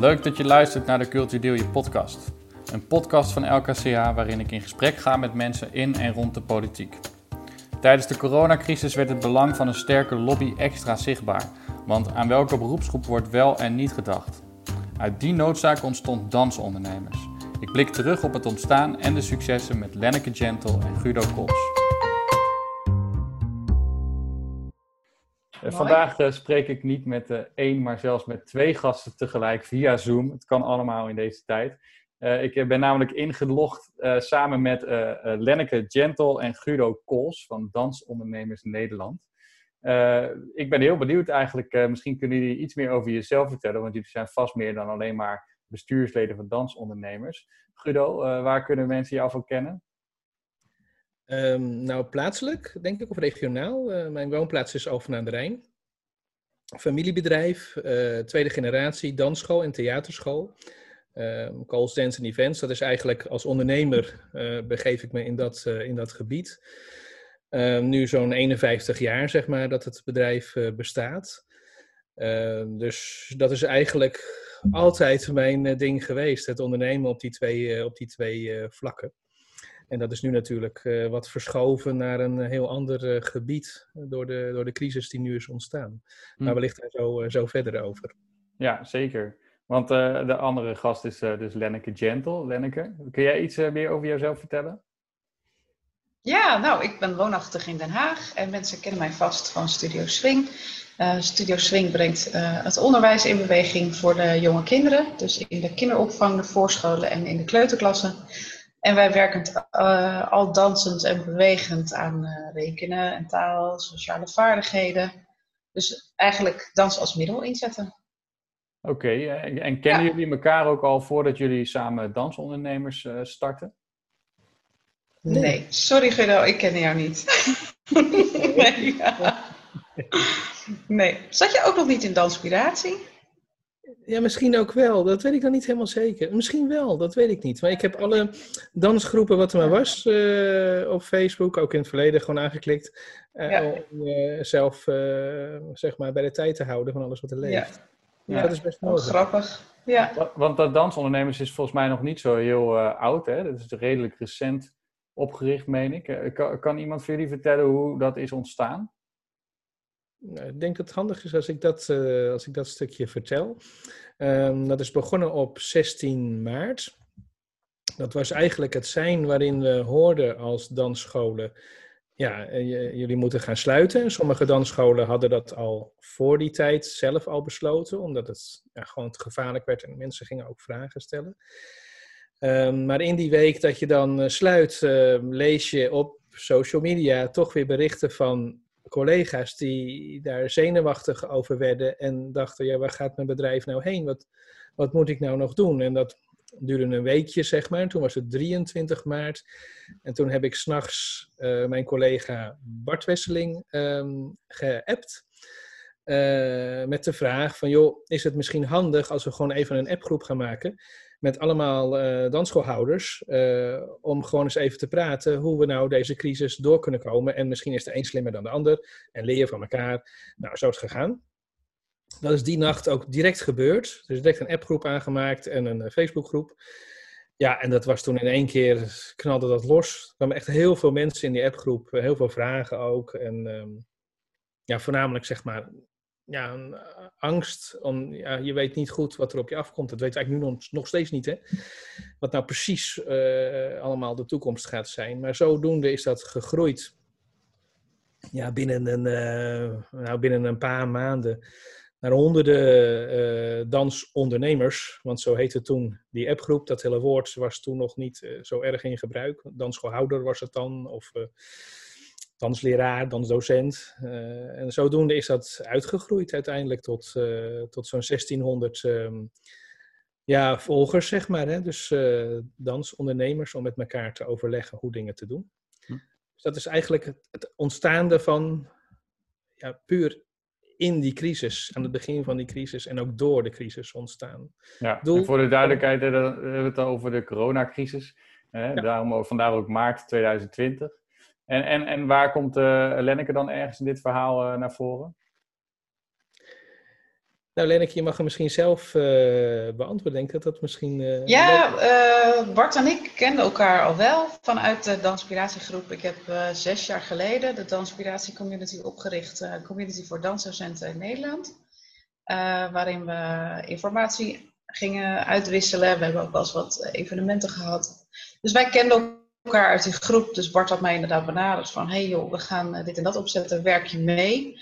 Leuk dat je luistert naar de Cultuur Je podcast. Een podcast van LKCA waarin ik in gesprek ga met mensen in en rond de politiek. Tijdens de coronacrisis werd het belang van een sterke lobby extra zichtbaar. Want aan welke beroepsgroep wordt wel en niet gedacht? Uit die noodzaak ontstond Dansondernemers. Ik blik terug op het ontstaan en de successen met Lenneke Gentle en Guido Kols. Vandaag uh, spreek ik niet met uh, één, maar zelfs met twee gasten tegelijk via Zoom. Het kan allemaal in deze tijd. Uh, ik ben namelijk ingelogd samen met Lenneke Gentle en Guido Kols van Dansondernemers Nederland. ik ben heel benieuwd eigenlijk, misschien kunnen jullie iets meer over jezelf vertellen, want jullie zijn vast meer dan alleen maar bestuursleden van dansondernemers. Guido, waar kunnen mensen jou van kennen? Um, nou, plaatselijk, denk ik, of regionaal. Uh, mijn woonplaats is Alphen aan de Rijn. Familiebedrijf, uh, tweede generatie, dansschool en theaterschool. Um, Calls Dance Events, dat is eigenlijk als ondernemer uh, begeef ik me in dat, in dat gebied. Um, nu zo'n 51 jaar, zeg maar, dat het bedrijf bestaat. dus dat is eigenlijk altijd mijn ding geweest, het ondernemen op die twee, op die twee vlakken. En dat is nu natuurlijk uh, wat verschoven naar een eh, heel ander uh, gebied door de, door de crisis die nu is ontstaan. Hm. Maar wellicht daar zo, zo verder over. Ja, zeker. Want de andere gast is dus Lenneke Gentle. Lenneke, kun jij iets meer over jezelf vertellen? Ja, nou, ik ben woonachtig in Den Haag en mensen kennen mij vast van Studio Swing. Studio Swing brengt het onderwijs in beweging voor de jonge kinderen. Dus in de kinderopvang, de voorscholen en in de kleuterklassen. En wij werken uh, al dansend en bewegend aan uh, rekenen en taal, sociale vaardigheden. Dus eigenlijk dans als middel inzetten. Oké, okay, eh, en kennen jullie elkaar ook al voordat jullie samen dansondernemers uh, starten? Nee, sorry Guido, ik ken jou niet. nee, ja. nee. Zat je ook nog niet in Danspiratie? Ja, misschien ook wel. Dat weet ik dan niet helemaal zeker. Misschien wel, dat weet ik niet. Maar ik heb alle dansgroepen wat er maar was uh, op Facebook, ook in het verleden, gewoon aangeklikt. Uh, ja. Om uh, zelf zeg maar bij de tijd te houden van alles wat er leeft. Ja, ja. dat is best wel grappig. Ja. Want dat dansondernemers is volgens mij nog niet zo heel oud. Hè? Dat is redelijk recent opgericht, meen ik. Kan, kan iemand voor jullie vertellen hoe dat is ontstaan? Nou, ik denk dat het handig is als ik dat, uh, als ik dat stukje vertel. Um, dat is begonnen op 16 maart. Dat was eigenlijk het zijn waarin we hoorden als dansscholen. Ja, eh, jullie moeten gaan sluiten. Sommige dansscholen hadden dat al voor die tijd zelf al besloten, omdat het gewoon te gevaarlijk werd en mensen gingen ook vragen stellen. Um, maar in die week dat je dan uh, sluit, uh, lees je op social media toch weer berichten van collega's die daar zenuwachtig over werden en dachten, ja, waar gaat mijn bedrijf nou heen? Wat, wat moet ik nou nog doen? En dat duurde een weekje, zeg maar. Toen was het 23 maart. En toen heb ik s'nachts uh, mijn collega Bart Wesseling um, geappt. Uh, met de vraag van, joh, is het misschien handig als we gewoon even een appgroep gaan maken met allemaal uh, dansschoolhouders uh, om gewoon eens even te praten hoe we nou deze crisis door kunnen komen. En misschien is de een slimmer dan de ander en leer van elkaar. Nou, zo is het gegaan. Dat is die nacht ook direct gebeurd. Dus direct een appgroep aangemaakt en een uh, Facebookgroep. Ja, en dat was toen in één keer, knalde dat los. Er kwamen echt heel veel mensen in die appgroep, heel veel vragen ook. En um, ja, voornamelijk zeg maar ja, een eh, angst. Om, ja, je weet niet goed wat er op je afkomt. Dat weet eigenlijk nu nog, nog steeds niet. Hè? Wat nou precies uh, allemaal de toekomst gaat zijn. Maar zodoende is dat gegroeid. Ja, binnen een, uh, nou, binnen een paar maanden. Naar honderden uh, dansondernemers. Want zo heette toen die appgroep. Dat hele woord was toen nog niet zo erg in gebruik. Dansschoolhouder was het dan. Of dansleraar, dansdocent. Uh, en zodoende is dat uitgegroeid uiteindelijk tot, uh, tot zo'n 1600 um, ja, volgers, zeg maar. Hè? Dus uh, dansondernemers om met elkaar te overleggen hoe dingen te doen. Hm. Dus dat is eigenlijk het, het ontstaande van ja, puur in die crisis, aan het begin van die crisis en ook door de crisis ontstaan. Ja, Doel... voor de duidelijkheid hebben we het over de coronacrisis. Hè? Ja. Daarom, vandaar ook maart 2020. En, en, en waar komt uh, Lenneke dan ergens in dit verhaal uh, naar voren? Nou, Lenneke, je mag hem misschien zelf uh, beantwoorden. Denk dat dat misschien. Uh, ja, uh, Bart en ik kenden elkaar al wel vanuit de Danspiratiegroep. Ik heb zes jaar geleden de Danspiratie Community opgericht, Community voor Dansdocenten in Nederland. waarin we informatie gingen uitwisselen. We hebben ook wel eens wat evenementen gehad. Dus wij kenden elkaar uit die groep. Dus Bart had mij inderdaad benaderd van: hey joh, we gaan dit en dat opzetten, werk je mee?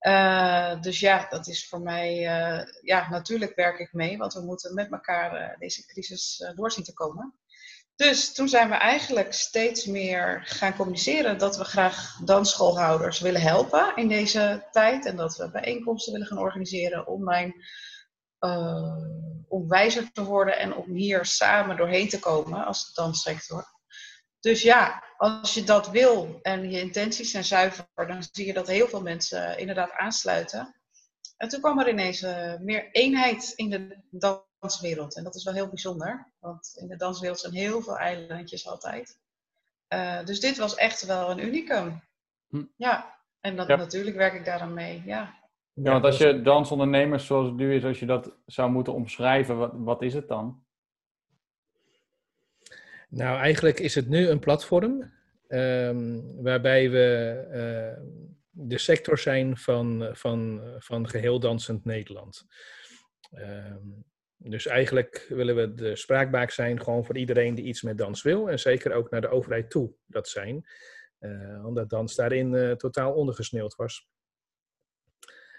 Uh, dus ja, dat is voor mij, uh, ja, natuurlijk werk ik mee, want we moeten met elkaar deze crisis doorzien te komen. Dus toen zijn we eigenlijk steeds meer gaan communiceren dat we graag dansschoolhouders willen helpen in deze tijd. En dat we bijeenkomsten willen gaan organiseren online om wijzer te worden en om hier samen doorheen te komen als danssector. Dus ja, als je dat wil en je intenties zijn zuiver, dan zie je dat heel veel mensen eh, inderdaad aansluiten. En toen kwam er ineens uh, meer eenheid in de danswereld. En dat is wel heel bijzonder, want in de danswereld zijn heel veel eilandjes altijd. Uh, dus dit was echt wel een unicum. Hm. Ja, en dat, natuurlijk werk ik daar aan mee. Ja. ja, want als je dansondernemers zoals het nu is, als je dat zou moeten omschrijven, wat, wat is het dan? Nou, eigenlijk is het nu een platform um, waarbij we uh, de sector zijn van, van, van geheel dansend Nederland. Um, dus eigenlijk willen we de spraakbaak zijn gewoon voor iedereen die iets met dans wil. En zeker ook naar de overheid toe dat zijn. Uh, omdat dans daarin uh, totaal ondergesneeuwd was.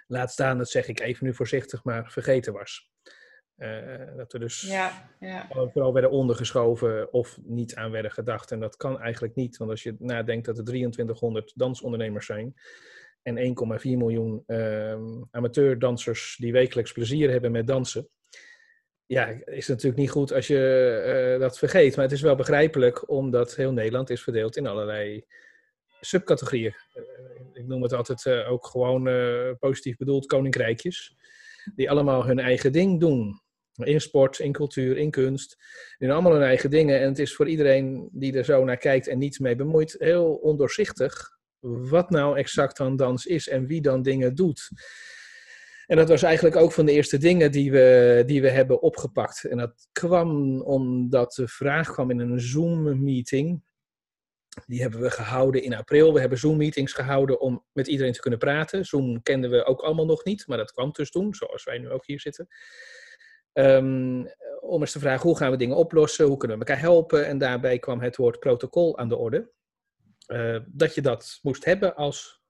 Laat staan, dat zeg ik even nu voorzichtig, maar vergeten was. Uh, dat er dus ja, ja. vooral werden ondergeschoven of niet aan werden gedacht. En dat kan eigenlijk niet, want als je nadenkt dat er 2300 dansondernemers zijn en 1,4 miljoen uh, amateurdansers die wekelijks plezier hebben met dansen. Ja, is het natuurlijk niet goed als je uh, dat vergeet. Maar het is wel begrijpelijk, omdat heel Nederland is verdeeld in allerlei subcategorieën. Uh, ik noem het altijd ook gewoon positief bedoeld koninkrijkjes die allemaal hun eigen ding doen. In sport, in cultuur, in kunst. Doen allemaal hun eigen dingen. En het is voor iedereen die er zo naar kijkt en niets mee bemoeit, heel ondoorzichtig wat nou exact dan dans is en wie dan dingen doet. En dat was eigenlijk ook van de eerste dingen die we, die we hebben opgepakt. En dat kwam omdat de vraag kwam in een Zoom-meeting. Die hebben we gehouden in april. We hebben Zoom-meetings gehouden om met iedereen te kunnen praten. Zoom kenden we ook allemaal nog niet, maar dat kwam dus toen, zoals wij nu ook hier zitten. Um, om eens te vragen hoe gaan we dingen oplossen, hoe kunnen we elkaar helpen. En daarbij kwam het woord protocol aan de orde. Uh, dat je dat moest hebben als,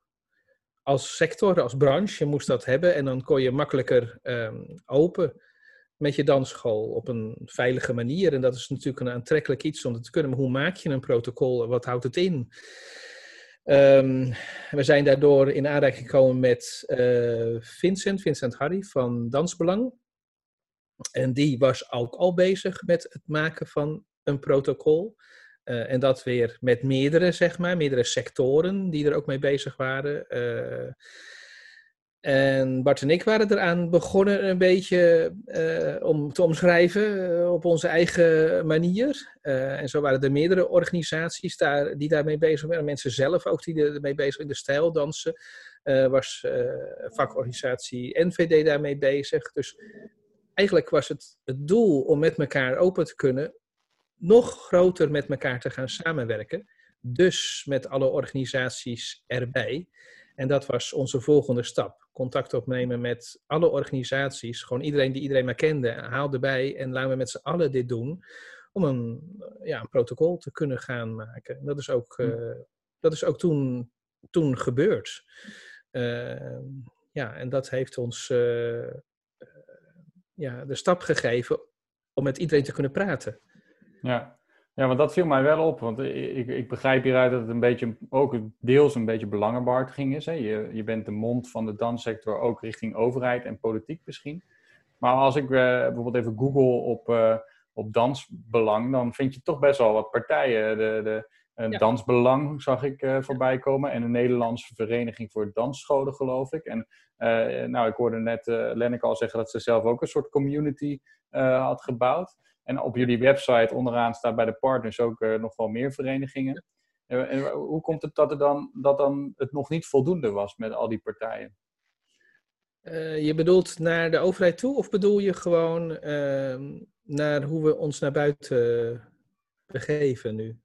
als sector, als branche, je moest dat hebben. En dan kon je makkelijker um, open met je dansschool op een veilige manier. En dat is natuurlijk een aantrekkelijk iets om te kunnen. Maar hoe maak je een protocol? Wat houdt het in? Um, we zijn daardoor in aanraking gekomen met uh, Vincent, Vincent Harry van Dansbelang. En die was ook al bezig met het maken van een protocol. Uh, en dat weer met meerdere, zeg maar, meerdere sectoren die er ook mee bezig waren. Uh, en Bart en ik waren eraan begonnen een beetje uh, om te omschrijven op onze eigen manier. en zo waren er meerdere organisaties daar, die daarmee bezig waren. Mensen zelf ook die ermee bezig waren. De stijldansen was vakorganisatie NVD daarmee bezig. Dus eigenlijk was het het doel om met elkaar open te kunnen, nog groter met elkaar te gaan samenwerken. Dus met alle organisaties erbij. En dat was onze volgende stap. Contact opnemen met alle organisaties. Gewoon iedereen die iedereen maar kende. Haal erbij en laten we met z'n allen dit doen. Om een, ja, een protocol te kunnen gaan maken. Dat is ook, uh, dat is ook toen, toen gebeurd. Uh, ja, en dat heeft ons uh, ja, de stap gegeven om met iedereen te kunnen praten. Ja. ja, want dat viel mij wel op. Want ik, ik begrijp hieruit dat het een beetje, ook deels een beetje belangenbehartiging is. Hè? Je, je bent de mond van de danssector ook richting overheid en politiek misschien. Maar als ik uh, bijvoorbeeld even google op, uh, op dansbelang, dan vind je toch best wel wat partijen. De, de, een Dansbelang zag ik uh, voorbij komen. En een Nederlandse Vereniging voor Dansscholen, geloof ik. En uh, nou, ik hoorde net uh, Lenneke al zeggen dat ze zelf ook een soort community had gebouwd. En op jullie website onderaan staat bij de partners ook nog wel meer verenigingen. en hoe komt het dat, er dan, dat dan het nog niet voldoende was met al die partijen? Uh, je bedoelt naar de overheid toe of bedoel je gewoon uh, naar hoe we ons naar buiten begeven nu?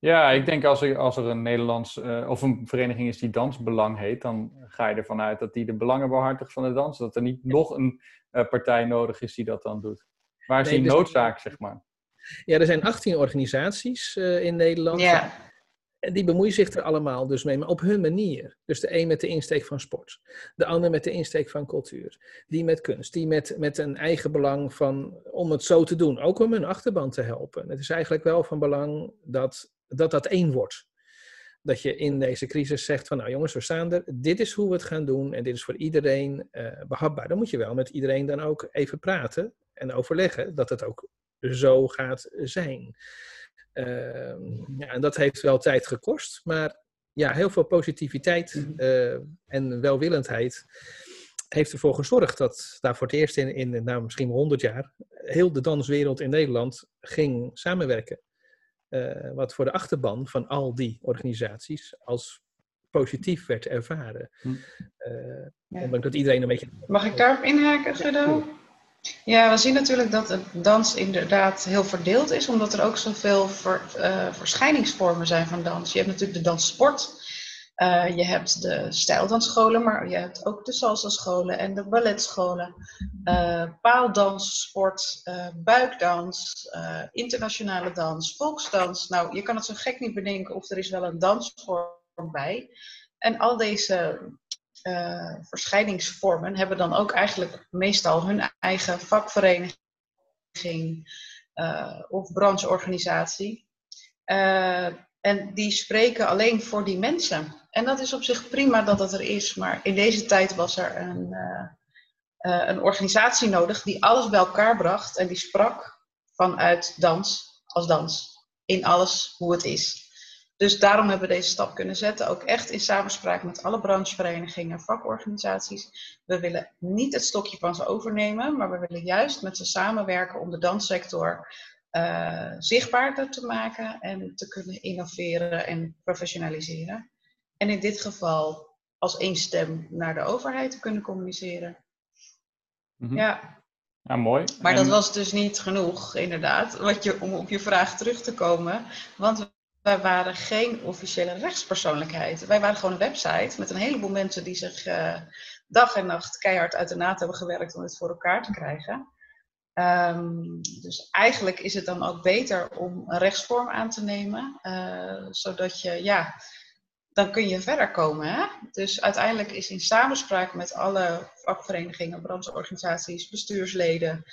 Ja, ik denk als er, als er een Nederlands uh, of een vereniging is die Dansbelang heet, dan ga je ervan uit dat die de belangen behartigt van de dans. Dat er niet nog een uh, partij nodig is die dat dan doet. Waar is nee, die dus noodzaak, zeg maar? Ja, er zijn 18 organisaties uh, in Nederland. Ja. En die bemoeien zich er allemaal dus mee, maar op hun manier. Dus de een met de insteek van sport, de ander met de insteek van cultuur, die met kunst, die met, met een eigen belang van, om het zo te doen, ook om hun achterban te helpen. Het is eigenlijk wel van belang dat dat, dat één wordt. Dat je in deze crisis zegt van, nou jongens, we staan er, dit is hoe we het gaan doen en dit is voor iedereen uh, behapbaar. Dan moet je wel met iedereen dan ook even praten en overleggen dat het ook zo gaat zijn. Ehm, ja, en dat heeft wel tijd gekost, maar ja, heel veel positiviteit uh, en welwillendheid heeft ervoor gezorgd dat daar voor het eerst in, in nou, misschien 100 jaar heel de danswereld in Nederland ging samenwerken. Uh, wat voor de achterban van al die organisaties als positief werd ervaren. Hm. Uh, ja. dat iedereen een beetje. Mag ik daarop inhaken, Guido? Ja, we zien natuurlijk dat het dans inderdaad heel verdeeld is, omdat er ook zoveel ver, uh, verschijningsvormen zijn van dans. Je hebt natuurlijk de danssport, uh, je hebt de stijldansscholen, maar je hebt ook de salsa-scholen en de balletscholen. Uh, paaldans, sport, buikdans, internationale dans, volksdans. Nou, je kan het zo gek niet bedenken of er is wel een dansvorm bij. En al deze verschijningsvormen hebben dan ook eigenlijk meestal hun eigen vakvereniging of brancheorganisatie. En die spreken alleen voor die mensen. En dat is op zich prima dat dat er is, maar in deze tijd was er een, een organisatie nodig die alles bij elkaar bracht en die sprak vanuit dans als dans. In alles hoe het is. Dus daarom hebben we deze stap kunnen zetten, ook echt in samenspraak met alle brancheverenigingen, vakorganisaties. We willen niet het stokje van ze overnemen, maar we willen juist met ze samenwerken om de danssector uh, zichtbaarder te maken en te kunnen innoveren en professionaliseren. En in dit geval als één stem naar de overheid te kunnen communiceren. Mm-hmm. Ja. Ja, mooi. Maar en... dat was dus niet genoeg, inderdaad, wat je, om op je vraag terug te komen. Want wij waren geen officiële rechtspersoonlijkheid. Wij waren gewoon een website met een heleboel mensen die zich uh, dag en nacht keihard uit de naad hebben gewerkt om het voor elkaar te krijgen. Um, dus eigenlijk is het dan ook beter om een rechtsvorm aan te nemen, uh, zodat je, ja, dan kun je verder komen. Hè? Dus uiteindelijk is in samenspraak met alle vakverenigingen, brancheorganisaties, bestuursleden,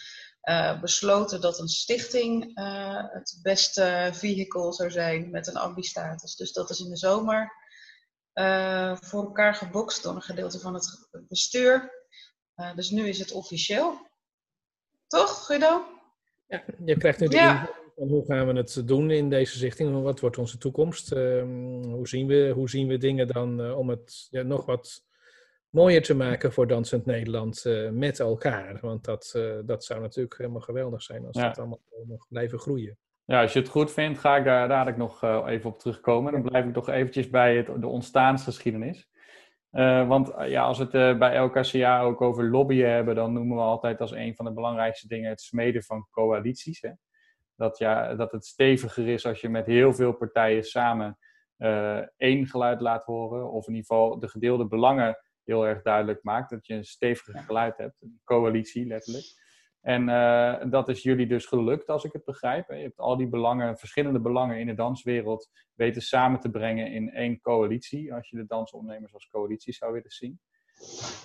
uh, besloten dat een stichting uh, het beste vehicle zou zijn met een ambi-status. Dus dat is in de zomer voor elkaar gebokst door een gedeelte van het bestuur. dus nu is het officieel. Toch, Guido? Ja, je krijgt nu de ja. van hoe gaan we het doen in deze stichting? Wat wordt onze toekomst? Ehm, hoe, zien we, hoe zien we dingen dan om het ja, nog wat mooier te maken voor Dansend Nederland uh, met elkaar. Want dat, uh, dat zou natuurlijk helemaal geweldig zijn als ja. dat allemaal nog blijven groeien. Ja, als je het goed vindt, ga ik daar dadelijk nog uh, even op terugkomen. Dan blijf ik toch eventjes bij het, de ontstaansgeschiedenis. Want ja, als we het bij LKCA ook over lobbyen hebben, dan noemen we altijd als een van de belangrijkste dingen het smeden van coalities. Hè? Dat, ja, dat het steviger is als je met heel veel partijen samen één geluid laat horen. Of in ieder geval de gedeelde belangen heel erg duidelijk maakt. Dat je een stevige geluid hebt, een coalitie letterlijk. En uh, dat is jullie dus gelukt, als ik het begrijp. Je hebt al die belangen, verschillende belangen in de danswereld weten samen te brengen in één coalitie. Als je de dansondernemers als coalitie zou willen zien.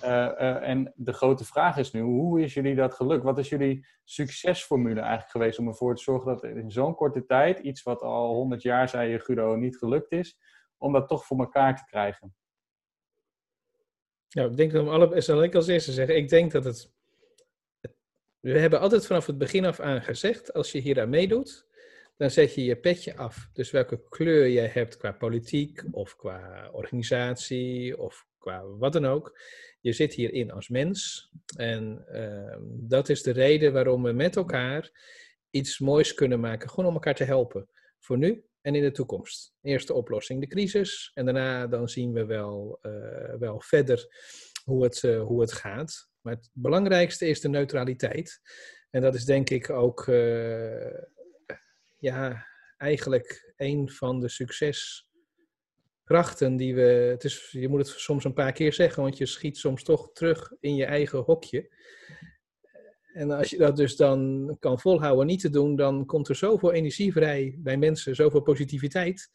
Uh, uh, en de grote vraag is nu, hoe is jullie dat gelukt? Wat is jullie succesformule eigenlijk geweest om ervoor te zorgen dat in zo'n korte tijd, iets wat al 100 jaar, zei je Guido, niet gelukt is, om dat toch voor elkaar te krijgen? Nou, ik denk dat om alle, zal ik als eerste zeggen, ik denk dat het, we hebben altijd vanaf het begin af aan gezegd, als je hier aan meedoet, dan zet je je petje af. Dus welke kleur je hebt qua politiek of qua organisatie of qua wat dan ook. Je zit hierin als mens. En uh, dat is de reden waarom we met elkaar iets moois kunnen maken. Gewoon om elkaar te helpen. Voor nu en in de toekomst. Eerste oplossing de crisis en daarna dan zien we wel, uh, wel verder hoe het, uh, hoe het gaat. Maar het belangrijkste is de neutraliteit. En dat is denk ik ook uh, ja, eigenlijk een van de succeskrachten die we. Het is, je moet het soms een paar keer zeggen, want je schiet soms toch terug in je eigen hokje. En als je dat dus dan kan volhouden niet te doen, dan komt er zoveel energie vrij bij mensen, zoveel positiviteit.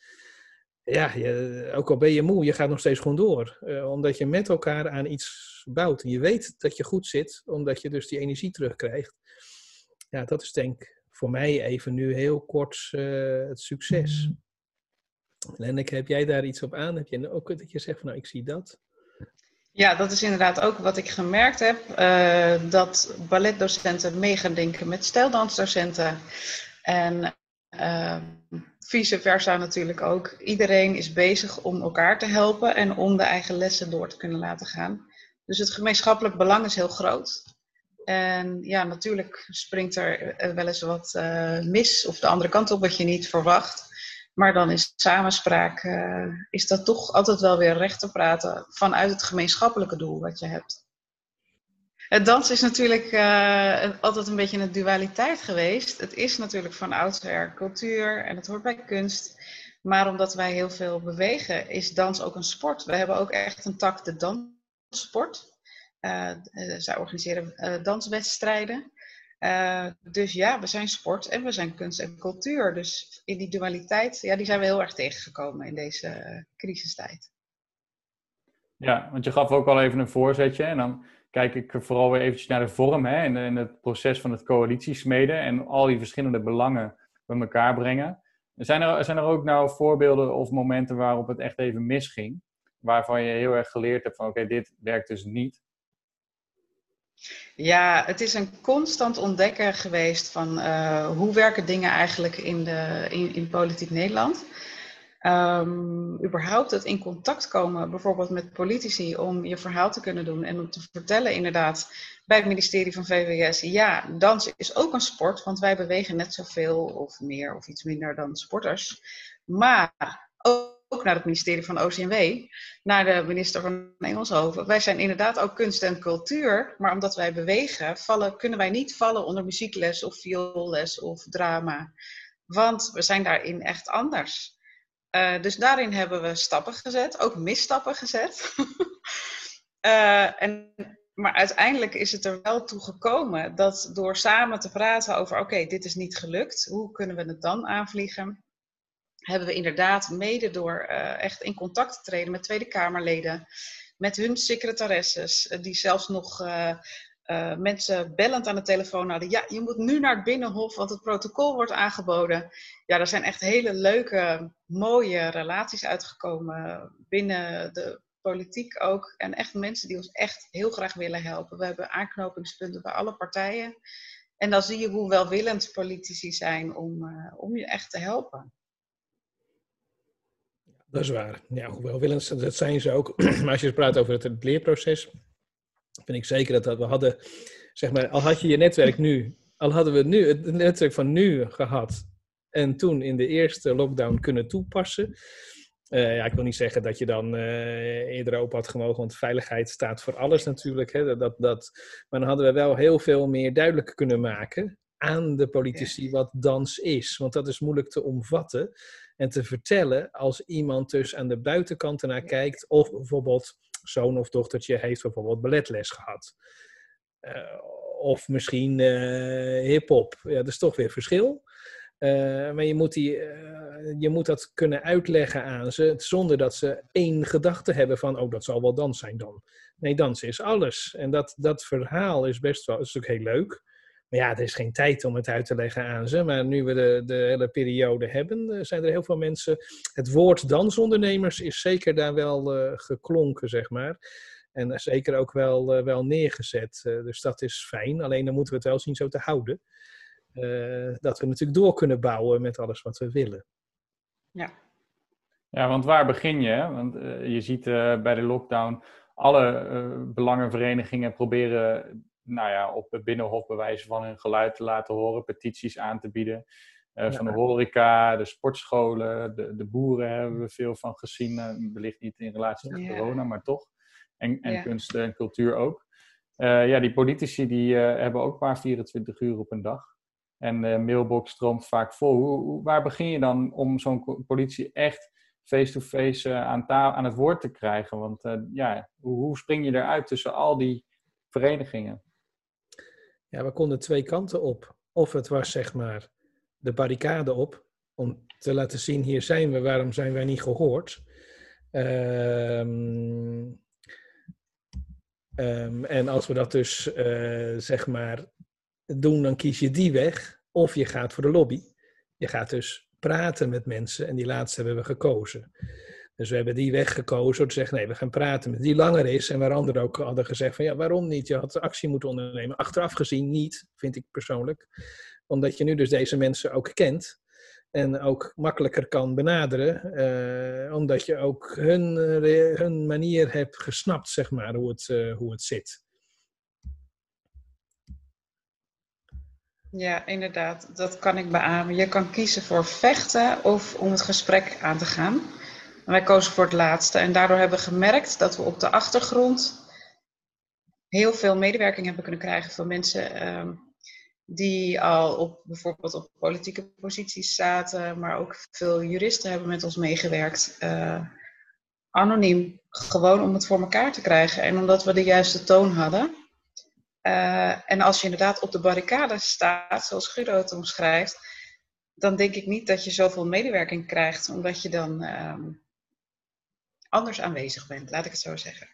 Ja, je, ook al ben je moe, je gaat nog steeds gewoon door. Uh, omdat je met elkaar aan iets bouwt. En je weet dat je goed zit, omdat je dus die energie terugkrijgt. Ja, dat is denk ik voor mij even nu heel kort uh, het succes. Lenneke, heb jij daar iets op aan? Heb je ook dat je zegt van nou, ik zie dat? Ja, dat is inderdaad ook wat ik gemerkt heb. Uh, dat balletdocenten mee gaan denken met stijldansdocenten. En uh, vice versa natuurlijk ook. Iedereen is bezig om elkaar te helpen en om de eigen lessen door te kunnen laten gaan. Dus het gemeenschappelijk belang is heel groot. En ja, natuurlijk springt er wel eens wat uh, mis of de andere kant op wat je niet verwacht. Maar dan is samenspraak, uh, is dat toch altijd wel weer recht te praten vanuit het gemeenschappelijke doel wat je hebt. Het dans is natuurlijk uh, altijd een beetje een dualiteit geweest. Het is natuurlijk van oudsher cultuur en het hoort bij kunst. Maar omdat wij heel veel bewegen, is dans ook een sport. We hebben ook echt een tak de danssport. Uh, zij organiseren danswedstrijden. Dus ja, we zijn sport en we zijn kunst en cultuur. Dus in die dualiteit, ja, die zijn we heel erg tegengekomen in deze crisistijd. Ja, want je gaf ook al even een voorzetje. En dan kijk ik vooral weer eventjes naar de vorm hè, en, het proces van het coalitiesmeden en al die verschillende belangen bij elkaar brengen. Zijn er, zijn er ook nou voorbeelden of momenten waarop het echt even misging? Waarvan je heel erg geleerd hebt van oké, dit werkt dus niet. Ja, het is een constant ontdekken geweest van uh, hoe werken dingen eigenlijk in, de, in, in politiek Nederland. Um, überhaupt het in contact komen, bijvoorbeeld met politici, om je verhaal te kunnen doen en om te vertellen inderdaad bij het ministerie van VWS, ja, dans is ook een sport, want wij bewegen net zoveel of meer of iets minder dan sporters. Maar ook naar het ministerie van OCMW, naar de minister van Engelshoven. Wij zijn inderdaad ook kunst en cultuur, maar omdat wij bewegen, vallen, kunnen wij niet vallen onder muziekles of vioolles of drama. Want we zijn daarin echt anders. Uh, dus daarin hebben we stappen gezet, ook misstappen gezet. uh, en, maar uiteindelijk is het er wel toe gekomen dat door samen te praten over: oké, dit is niet gelukt, hoe kunnen we het dan aanvliegen? hebben we inderdaad mede door uh, echt in contact te treden met Tweede Kamerleden, met hun secretaresses, die zelfs nog uh, mensen bellend aan de telefoon hadden. Ja, je moet nu naar het Binnenhof, want het protocol wordt aangeboden. Ja, er zijn echt hele leuke, mooie relaties uitgekomen binnen de politiek ook. En echt mensen die ons echt heel graag willen helpen. We hebben aanknopingspunten bij alle partijen. En dan zie je hoe welwillend politici zijn om, om je echt te helpen. Dat is waar. Ja, hoewel willens, dat zijn ze ook. maar als je praat over het, leerproces, vind ik zeker dat, dat we hadden, zeg maar, al had je je netwerk nu, al hadden we nu het netwerk van nu gehad en toen in de eerste lockdown kunnen toepassen. Uh, ja, ik wil niet zeggen dat je dan uh, eerder open had gemogen, want veiligheid staat voor alles natuurlijk. Hè, dat, dat, maar dan hadden we wel heel veel meer duidelijk kunnen maken aan de politici wat dans is. Want dat is moeilijk te omvatten en te vertellen als iemand dus aan de buitenkant ernaar kijkt. Of bijvoorbeeld zoon of dochtertje heeft bijvoorbeeld balletles gehad. Uh, of misschien uh, hip-hop. Ja, dat is toch weer verschil. Uh, maar je moet, die, je moet dat kunnen uitleggen aan ze zonder dat ze één gedachte hebben van, oh, dat zal wel dans zijn dan. Nee, dans is alles. En dat, dat verhaal is best wel, is natuurlijk heel leuk. Maar ja, er is geen tijd om het uit te leggen aan ze. Maar nu we de, de hele periode hebben, eh, zijn er heel veel mensen. Het woord dansondernemers is zeker daar wel uh, geklonken, zeg maar. En zeker ook wel, uh, wel neergezet. Uh, dus dat is fijn. Alleen dan moeten we het wel zien zo te houden. dat we natuurlijk door kunnen bouwen met alles wat we willen. Ja. Ja, want waar begin je? Want je ziet bij de lockdown alle belangenverenigingen proberen nou ja, op het Binnenhof bewijzen van hun geluid te laten horen, petities aan te bieden. Uh, Van de horeca, de sportscholen, de, de boeren hebben we veel van gezien. Uh, wellicht niet in relatie tot corona, maar toch. En, en kunst en cultuur ook. ja, die politici die hebben ook maar 24 uur op een dag. En de mailbox stroomt vaak vol. Hoe, waar begin je dan om zo'n politie echt face-to-face aan, aan het woord te krijgen? Want ja, hoe, hoe spring je eruit tussen al die verenigingen? Ja, we konden twee kanten op. Of het was zeg maar de barricade op, om te laten zien, hier zijn we, waarom zijn wij niet gehoord? Um, en als we dat dus, uh, zeg maar, doen, dan kies je die weg. Of je gaat voor de lobby. Je gaat dus praten met mensen en die laatste hebben we gekozen. Dus we hebben die weg gekozen door te zeggen, nee, we gaan praten met die langer is. En waar anderen ook hadden gezegd van, ja, waarom niet? Je had actie moeten ondernemen. Achteraf gezien niet, vind ik persoonlijk. Omdat je nu dus deze mensen ook kent. En ook makkelijker kan benaderen. Uh, omdat je ook hun, hun manier hebt gesnapt, zeg maar, hoe het, uh, hoe het zit. Ja, inderdaad. Dat kan ik beamen. Je kan kiezen voor vechten of om het gesprek aan te gaan wij kozen voor het laatste. En daardoor hebben we gemerkt dat we op de achtergrond heel veel medewerking hebben kunnen krijgen van mensen ehm, die al op bijvoorbeeld op politieke posities zaten, maar ook veel juristen hebben met ons meegewerkt. Uh, anoniem, gewoon om het voor elkaar te krijgen en omdat we de juiste toon hadden. Uh, en als je inderdaad op de barricade staat, zoals Guido het omschrijft, dan denk ik niet dat je zoveel medewerking krijgt, omdat je dan uh, anders aanwezig bent, laat ik het zo zeggen.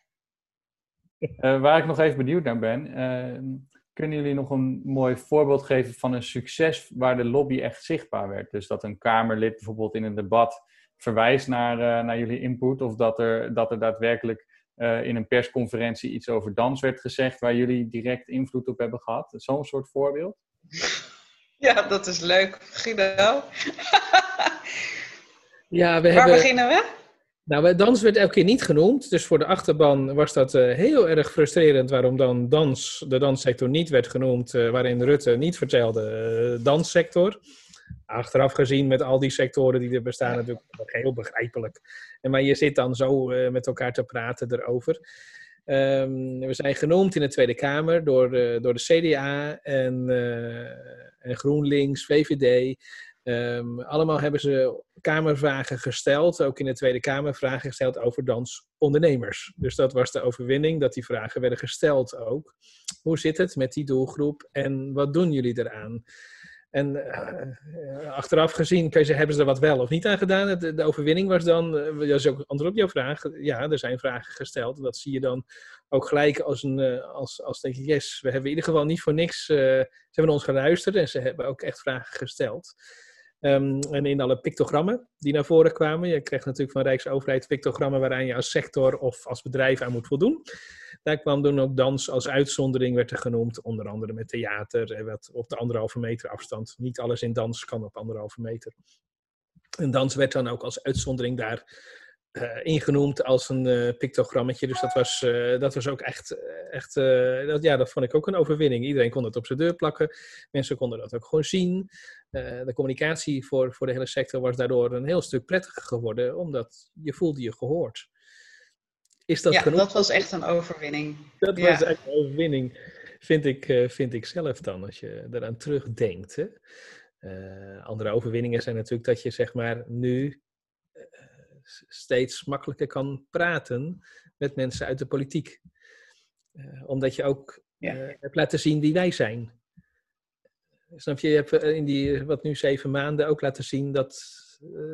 Uh, waar ik nog even benieuwd naar ben, uh, kunnen jullie nog een mooi voorbeeld geven van een succes waar de lobby echt zichtbaar werd? Dus dat een Kamerlid bijvoorbeeld in een debat verwijst naar, uh, naar jullie input, of dat er, dat er daadwerkelijk in een persconferentie iets over dans werd gezegd waar jullie direct invloed op hebben gehad? Zo'n soort voorbeeld? Ja, dat is leuk. Guido? ja, we Waar hebben... beginnen we? Nou, dans werd elke keer niet genoemd. Dus voor de achterban was dat uh, heel erg frustrerend waarom dan dans, de danssector niet werd genoemd. Uh, waarin Rutte niet vertelde uh, danssector. Achteraf gezien met al die sectoren die er bestaan natuurlijk heel begrijpelijk. En, maar je zit dan zo met elkaar te praten erover. Um, we zijn genoemd in de Tweede Kamer door, door de CDA en, en GroenLinks, VVD. Um, allemaal hebben ze Kamervragen gesteld, ook in de Tweede Kamer vragen gesteld over dansondernemers. Dus dat was de overwinning, dat die vragen werden gesteld ook. Hoe zit het met die doelgroep en wat doen jullie eraan? En uh, achteraf gezien je hebben ze er wat wel of niet aan gedaan? De, overwinning was dan, uh, dat is ook antwoord op jouw vraag, ja, er zijn vragen gesteld. Dat zie je dan ook gelijk als een, uh, als, als denk je, yes, we hebben in ieder geval niet voor niks, ze hebben ons geluisterd en ze hebben ook echt vragen gesteld. Um, en in alle pictogrammen die naar voren kwamen. Je krijgt natuurlijk van Rijksoverheid pictogrammen waaraan je als sector of als bedrijf aan moet voldoen. Daar kwam toen ook dans als uitzondering, werd er genoemd. Onder andere met theater, en wat op de anderhalve meter afstand. Niet alles in dans kan op anderhalve meter. En dans werd dan ook als uitzondering daar ingenoemd als een uh, pictogrammetje. Dus dat was, uh, dat was ook echt, echt dat, ja, dat vond ik ook een overwinning. Iedereen kon het op zijn deur plakken. Mensen konden dat ook gewoon zien. de communicatie voor, voor de hele sector was daardoor een heel stuk prettiger geworden, omdat je voelde je gehoord. Is dat ja, genoeg? dat was echt een overwinning. Dat ja. was echt een overwinning, vind ik, vind ik zelf dan, als je eraan terugdenkt. Hè? andere overwinningen zijn natuurlijk dat je zeg maar nu steeds makkelijker kan praten met mensen uit de politiek. Uh, omdat je ook ja. uh, hebt laten zien wie wij zijn. Snap je? Je hebt eh, in die, wat nu zeven maanden ook laten zien dat,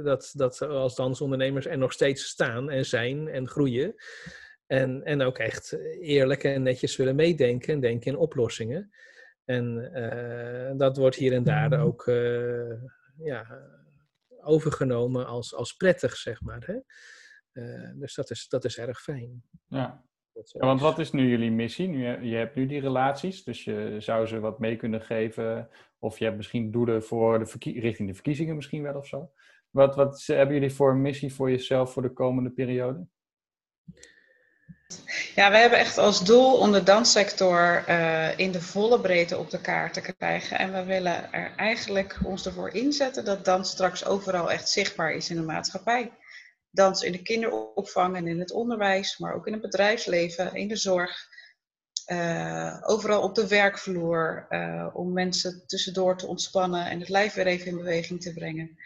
dat, dat als dansondernemers er nog steeds staan en zijn en groeien. En, en ook echt eerlijk en netjes willen meedenken en denken in oplossingen. En uh, dat wordt hier en daar mm-hmm. ook ja, overgenomen als, als prettig, zeg maar. Hè? Uh, dus dat is, dat is erg fijn. Ja. ja. want wat is nu jullie missie? Nu, je hebt nu die relaties, dus je zou ze wat mee kunnen geven. Of je hebt misschien doelen voor de richting de verkiezingen misschien wel of zo. Wat, wat hebben jullie voor een missie voor jezelf voor de komende periode? Ja, we hebben echt als doel om de danssector uh, in de volle breedte op de kaart te krijgen. En we willen er eigenlijk ons ervoor inzetten dat dans straks overal echt zichtbaar is in de maatschappij. Dans in de kinderopvang en in het onderwijs, maar ook in het bedrijfsleven, in de zorg. overal op de werkvloer, om mensen tussendoor te ontspannen en het lijf weer even in beweging te brengen.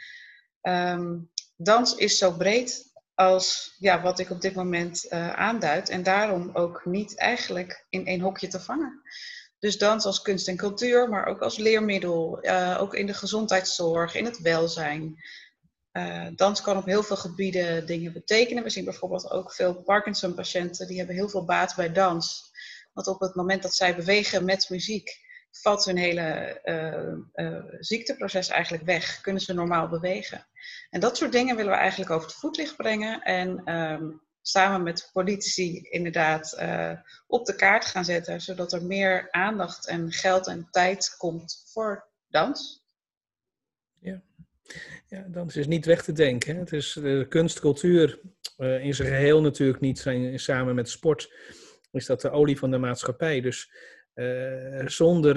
Ehm, dans is zo breed als ja, wat ik op dit moment aanduid en daarom ook niet eigenlijk in één hokje te vangen. Dus dans als kunst en cultuur, maar ook als leermiddel, uh, ook in de gezondheidszorg, in het welzijn. Uh, dans kan op heel veel gebieden dingen betekenen. We zien bijvoorbeeld ook veel Parkinson-patiënten die hebben heel veel baat bij dans. Want op het moment dat zij bewegen met muziek, valt hun hele uh, ziekteproces eigenlijk weg. Kunnen ze normaal bewegen. En dat soort dingen willen we eigenlijk over het voetlicht brengen. En um, samen met politici inderdaad uh, op de kaart gaan zetten, zodat er meer aandacht en geld en tijd komt voor dans. Ja, ja dans is niet weg te denken. Hè? Het is de kunst, cultuur in zijn geheel natuurlijk niet zijn, samen met sport. Is dat de olie van de maatschappij. Dus uh, zonder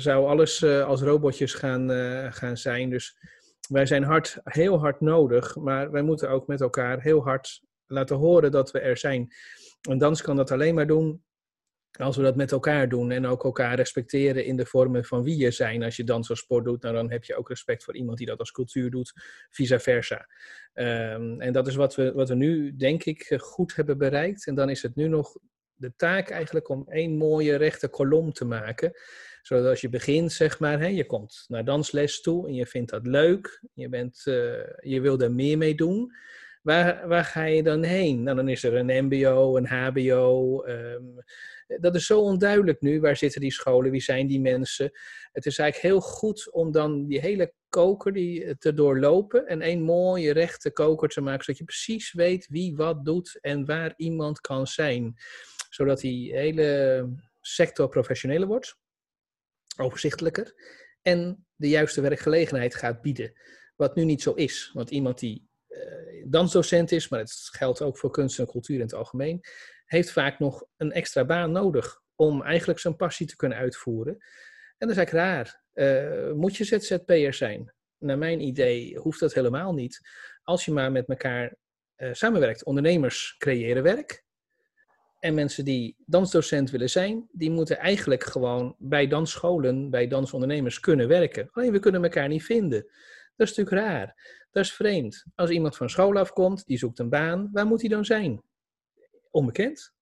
zou alles als robotjes gaan, gaan zijn. Dus wij zijn hard, heel hard nodig, maar wij moeten ook met elkaar heel hard laten horen dat we er zijn. En dans kan dat alleen maar doen als we dat met elkaar doen en ook elkaar respecteren in de vormen van wie je zijn. Als je dans als sport doet, nou dan heb je ook respect voor iemand die dat als cultuur doet, vice versa. Um, en dat is wat we, wat we nu, denk ik, goed hebben bereikt. En dan is het nu nog de taak eigenlijk om één mooie rechte kolom te maken. Zodat als je begint, zeg maar, hè, je komt naar dansles toe en je vindt dat leuk, je, bent, uh, je wil er meer mee doen. Waar, waar ga je dan heen? Nou, dan is er een MBO, een HBO. Ehm, dat is zo onduidelijk nu. Waar zitten die scholen? Wie zijn die mensen? Het is eigenlijk heel goed om dan die hele koker die, te doorlopen en één mooie rechte koker te maken, zodat je precies weet wie wat doet en waar iemand kan zijn. Zodat die hele sector professioneler wordt, overzichtelijker en de juiste werkgelegenheid gaat bieden. Wat nu niet zo is. Want iemand die uh, dansdocent is, maar het geldt ook voor kunst en cultuur in het algemeen, heeft vaak nog een extra baan nodig om eigenlijk zijn passie te kunnen uitvoeren. En dat is eigenlijk raar. Uh, moet je ZZP'er zijn? Naar mijn idee hoeft dat helemaal niet. Als je maar met elkaar uh, samenwerkt. Ondernemers creëren werk. En mensen die dansdocent willen zijn, die moeten eigenlijk gewoon bij dansscholen, bij dansondernemers kunnen werken. Alleen we kunnen elkaar niet vinden. Dat is natuurlijk raar. Dat is vreemd. Als iemand van school afkomt, die zoekt een baan, waar moet hij dan zijn? Onbekend.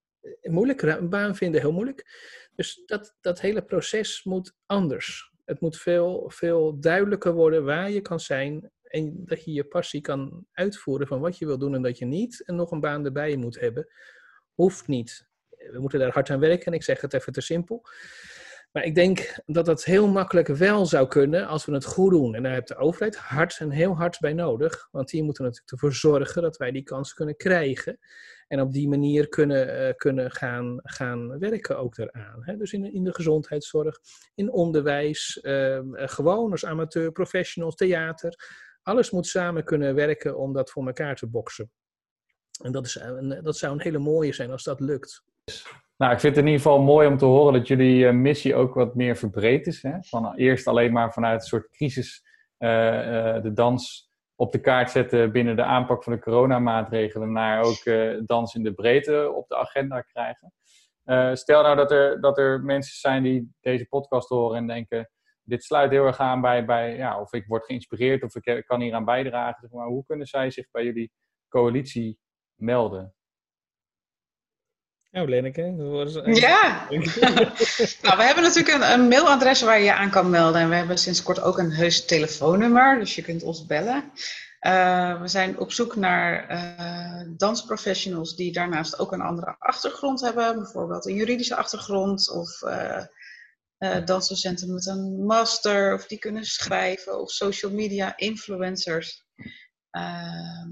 Moeilijk, een baan vinden heel moeilijk. Dus dat, dat hele proces moet anders. Het moet veel, veel duidelijker worden waar je kan zijn en dat je je passie kan uitvoeren van wat je wil doen en dat je niet en nog een baan erbij moet hebben. Hoeft niet. We moeten daar hard aan werken en ik zeg het even te simpel. Maar ik denk dat dat heel makkelijk wel zou kunnen als we het goed doen. En daar heeft de overheid hard en heel hard bij nodig. Want die moeten natuurlijk ervoor zorgen dat wij die kans kunnen krijgen. En op die manier kunnen, uh, kunnen gaan, gaan werken ook daaraan. Hè? Dus in, in de gezondheidszorg, in onderwijs, uh, gewoon als amateur, professionals, theater. Alles moet samen kunnen werken om dat voor elkaar te boksen. En dat, is, een, dat zou een hele mooie zijn als dat lukt. Nou, ik vind het in ieder geval mooi om te horen dat jullie uh, missie ook wat meer verbreed is. Hè? Van eerst alleen maar vanuit een soort crisis de dans op de kaart zetten binnen de aanpak van de coronamaatregelen, naar ook dans in de breedte op de agenda krijgen. stel nou dat er, dat er mensen zijn die deze podcast horen en denken, dit sluit heel erg aan bij, bij ja, of ik word geïnspireerd of ik kan hier aan bijdragen. Zeg maar hoe kunnen zij zich bij jullie coalitie melden? Nou, Lenneke. Ja. nou, we hebben natuurlijk een, een, mailadres waar je je aan kan melden. En we hebben sinds kort ook een heus telefoonnummer, dus je kunt ons bellen. Uh, we zijn op zoek naar uh, dansprofessionals die daarnaast ook een andere achtergrond hebben. Bijvoorbeeld een juridische achtergrond of uh, dansdocenten met een master. Of die kunnen schrijven of social media influencers. Ehm,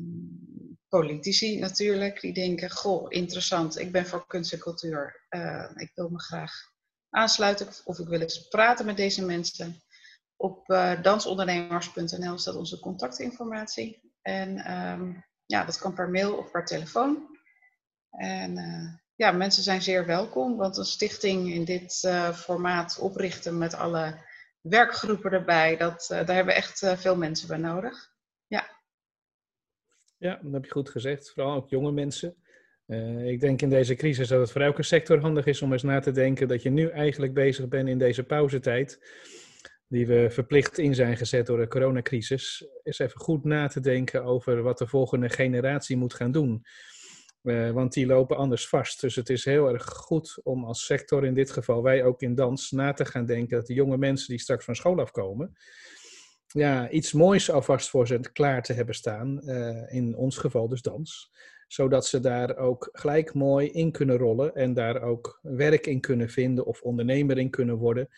politici natuurlijk, die denken, goh, interessant, ik ben voor kunst en cultuur. Uh, ik wil me graag aansluiten of ik wil eens praten met deze mensen. Op uh, dansondernemers.nl staat onze contactinformatie. En um, ja, dat kan per mail of per telefoon. En uh, ja, mensen zijn zeer welkom, want een stichting in dit formaat oprichten met alle werkgroepen erbij, dat, daar hebben we echt veel mensen bij nodig. Ja. Dat heb je goed gezegd. Vooral ook jonge mensen. Uh, ik denk in deze crisis dat het voor elke sector handig is om eens na te denken dat je nu eigenlijk bezig bent in deze pauzetijd die we verplicht in zijn gezet door de coronacrisis, is even goed na te denken over wat de volgende generatie moet gaan doen. Uh, want die lopen anders vast. Dus het is heel erg goed om als sector, in dit geval wij ook in dans, na te gaan denken dat de jonge mensen die straks van school afkomen, ja, iets moois alvast voor ze klaar te hebben staan. Uh, in ons geval dus dans. Zodat ze daar ook gelijk mooi in kunnen rollen en daar ook werk in kunnen vinden of ondernemer in kunnen worden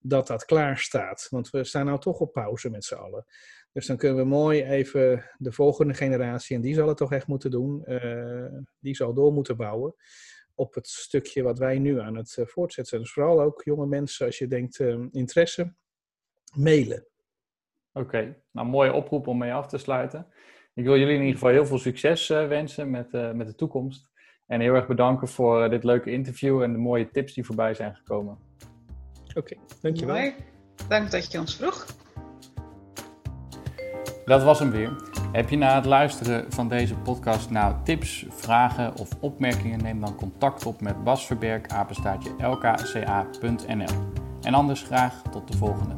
dat dat klaar staat. Want we staan nou toch op pauze met z'n allen. Dus dan kunnen we mooi even de volgende generatie, en die zal het toch echt moeten doen, uh, die zal door moeten bouwen op het stukje wat wij nu aan het uh, voortzetten. Dus vooral ook jonge mensen, als je denkt interesse, mailen. Oké, nou mooie oproep om mee af te sluiten. Ik wil jullie in ieder geval heel veel succes wensen met, met de toekomst. En heel erg bedanken voor dit leuke interview en de mooie tips die voorbij zijn gekomen. Oké, dankjewel. Mooi. Dank dat je ons vroeg. Dat was hem weer. Heb je na het luisteren van deze podcast nou tips, vragen of opmerkingen? Neem dan contact op met Bas Verberg, apenstaatje lkca.nl. En anders graag tot de volgende.